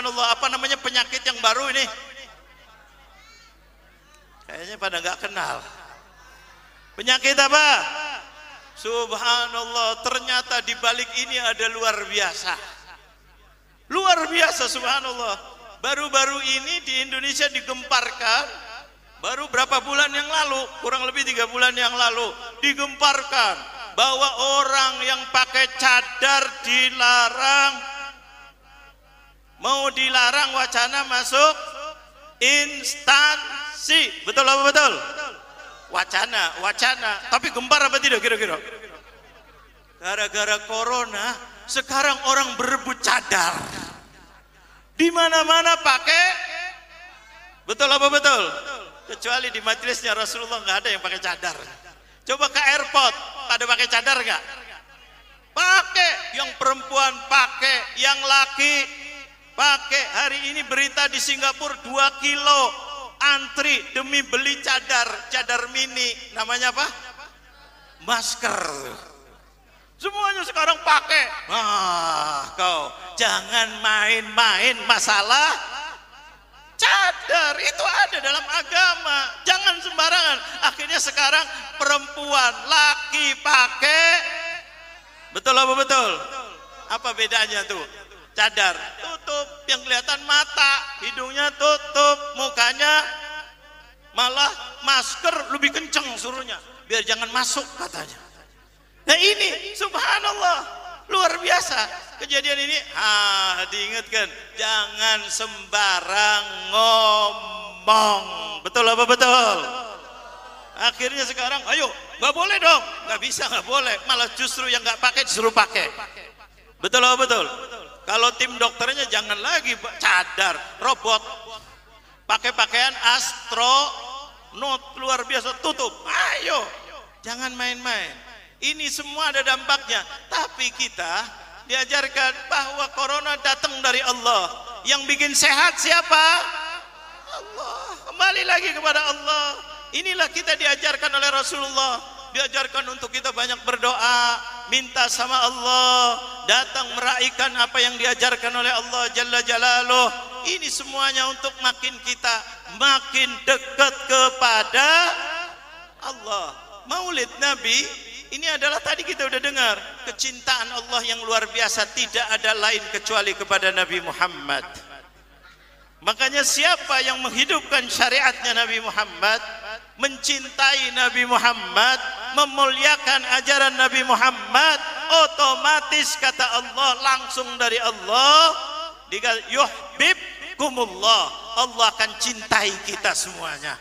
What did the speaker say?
subhanallah apa namanya penyakit yang baru ini? Kayaknya pada nggak kenal. Penyakit apa? Subhanallah ternyata di balik ini ada luar biasa. Luar biasa subhanallah. Baru-baru ini di Indonesia digemparkan baru berapa bulan yang lalu kurang lebih tiga bulan yang lalu digemparkan. Bahwa orang yang pakai cadar dilarang dilarang wacana masuk instansi. Betul apa betul? Wacana wacana. Tapi gempar apa tidak kira-kira? Gara-gara corona sekarang orang berebut cadar. Di mana-mana pakai. Betul apa betul? Kecuali di majelisnya Rasulullah nggak ada yang pakai cadar. Coba ke airport pada pakai cadar nggak? Pakai. Yang perempuan pakai yang laki pakai hari ini berita di Singapura 2 kilo antri demi beli cadar cadar mini. Namanya apa? Masker. Semuanya sekarang pakai. Ah kau jangan main-main masalah cadar. Itu ada dalam agama. Jangan sembarangan. Akhirnya sekarang perempuan laki pakai. Betul apa betul? Apa bedanya tuh? Cadar yang kelihatan mata hidungnya tutup mukanya malah masker lebih kenceng suruhnya. Biar jangan masuk katanya. Nah ini subhanallah luar biasa. Kejadian ini ah diingatkan jangan sembarang ngomong. Betul apa betul? Akhirnya sekarang ayo nggak boleh dong. Nggak bisa nggak boleh. Malah justru yang nggak pakai disuruh pakai. Betul apa betul kalau tim dokternya jangan lagi cadar robot. Pakai pakaian astronot. Luar biasa tutup. Ayo. Jangan main-main. Ini semua ada dampaknya. Tapi kita diajarkan bahwa corona datang dari Allah. Yang bikin sehat siapa? Allah. Kembali lagi kepada Allah. Inilah kita diajarkan oleh Rasulullah. Diajarkan untuk kita banyak minta sama Allah datang meraihkan apa yang diajarkan oleh Allah Jalla Jalaluh. Ini semuanya untuk makin kita makin dekat kepada Allah. Maulid Nabi ini adalah tadi kita udah dengar kecintaan Allah yang luar biasa tidak ada lain kecuali kepada Nabi Muhammad. Makanya siapa yang menghidupkan syariatnya Nabi Muhammad mencintai Nabi Muhammad memuliakan ajaran Nabi Muhammad otomatis kata Allah langsung dari Allah dikata yuhibbukumullah Allah akan cintai kita semuanya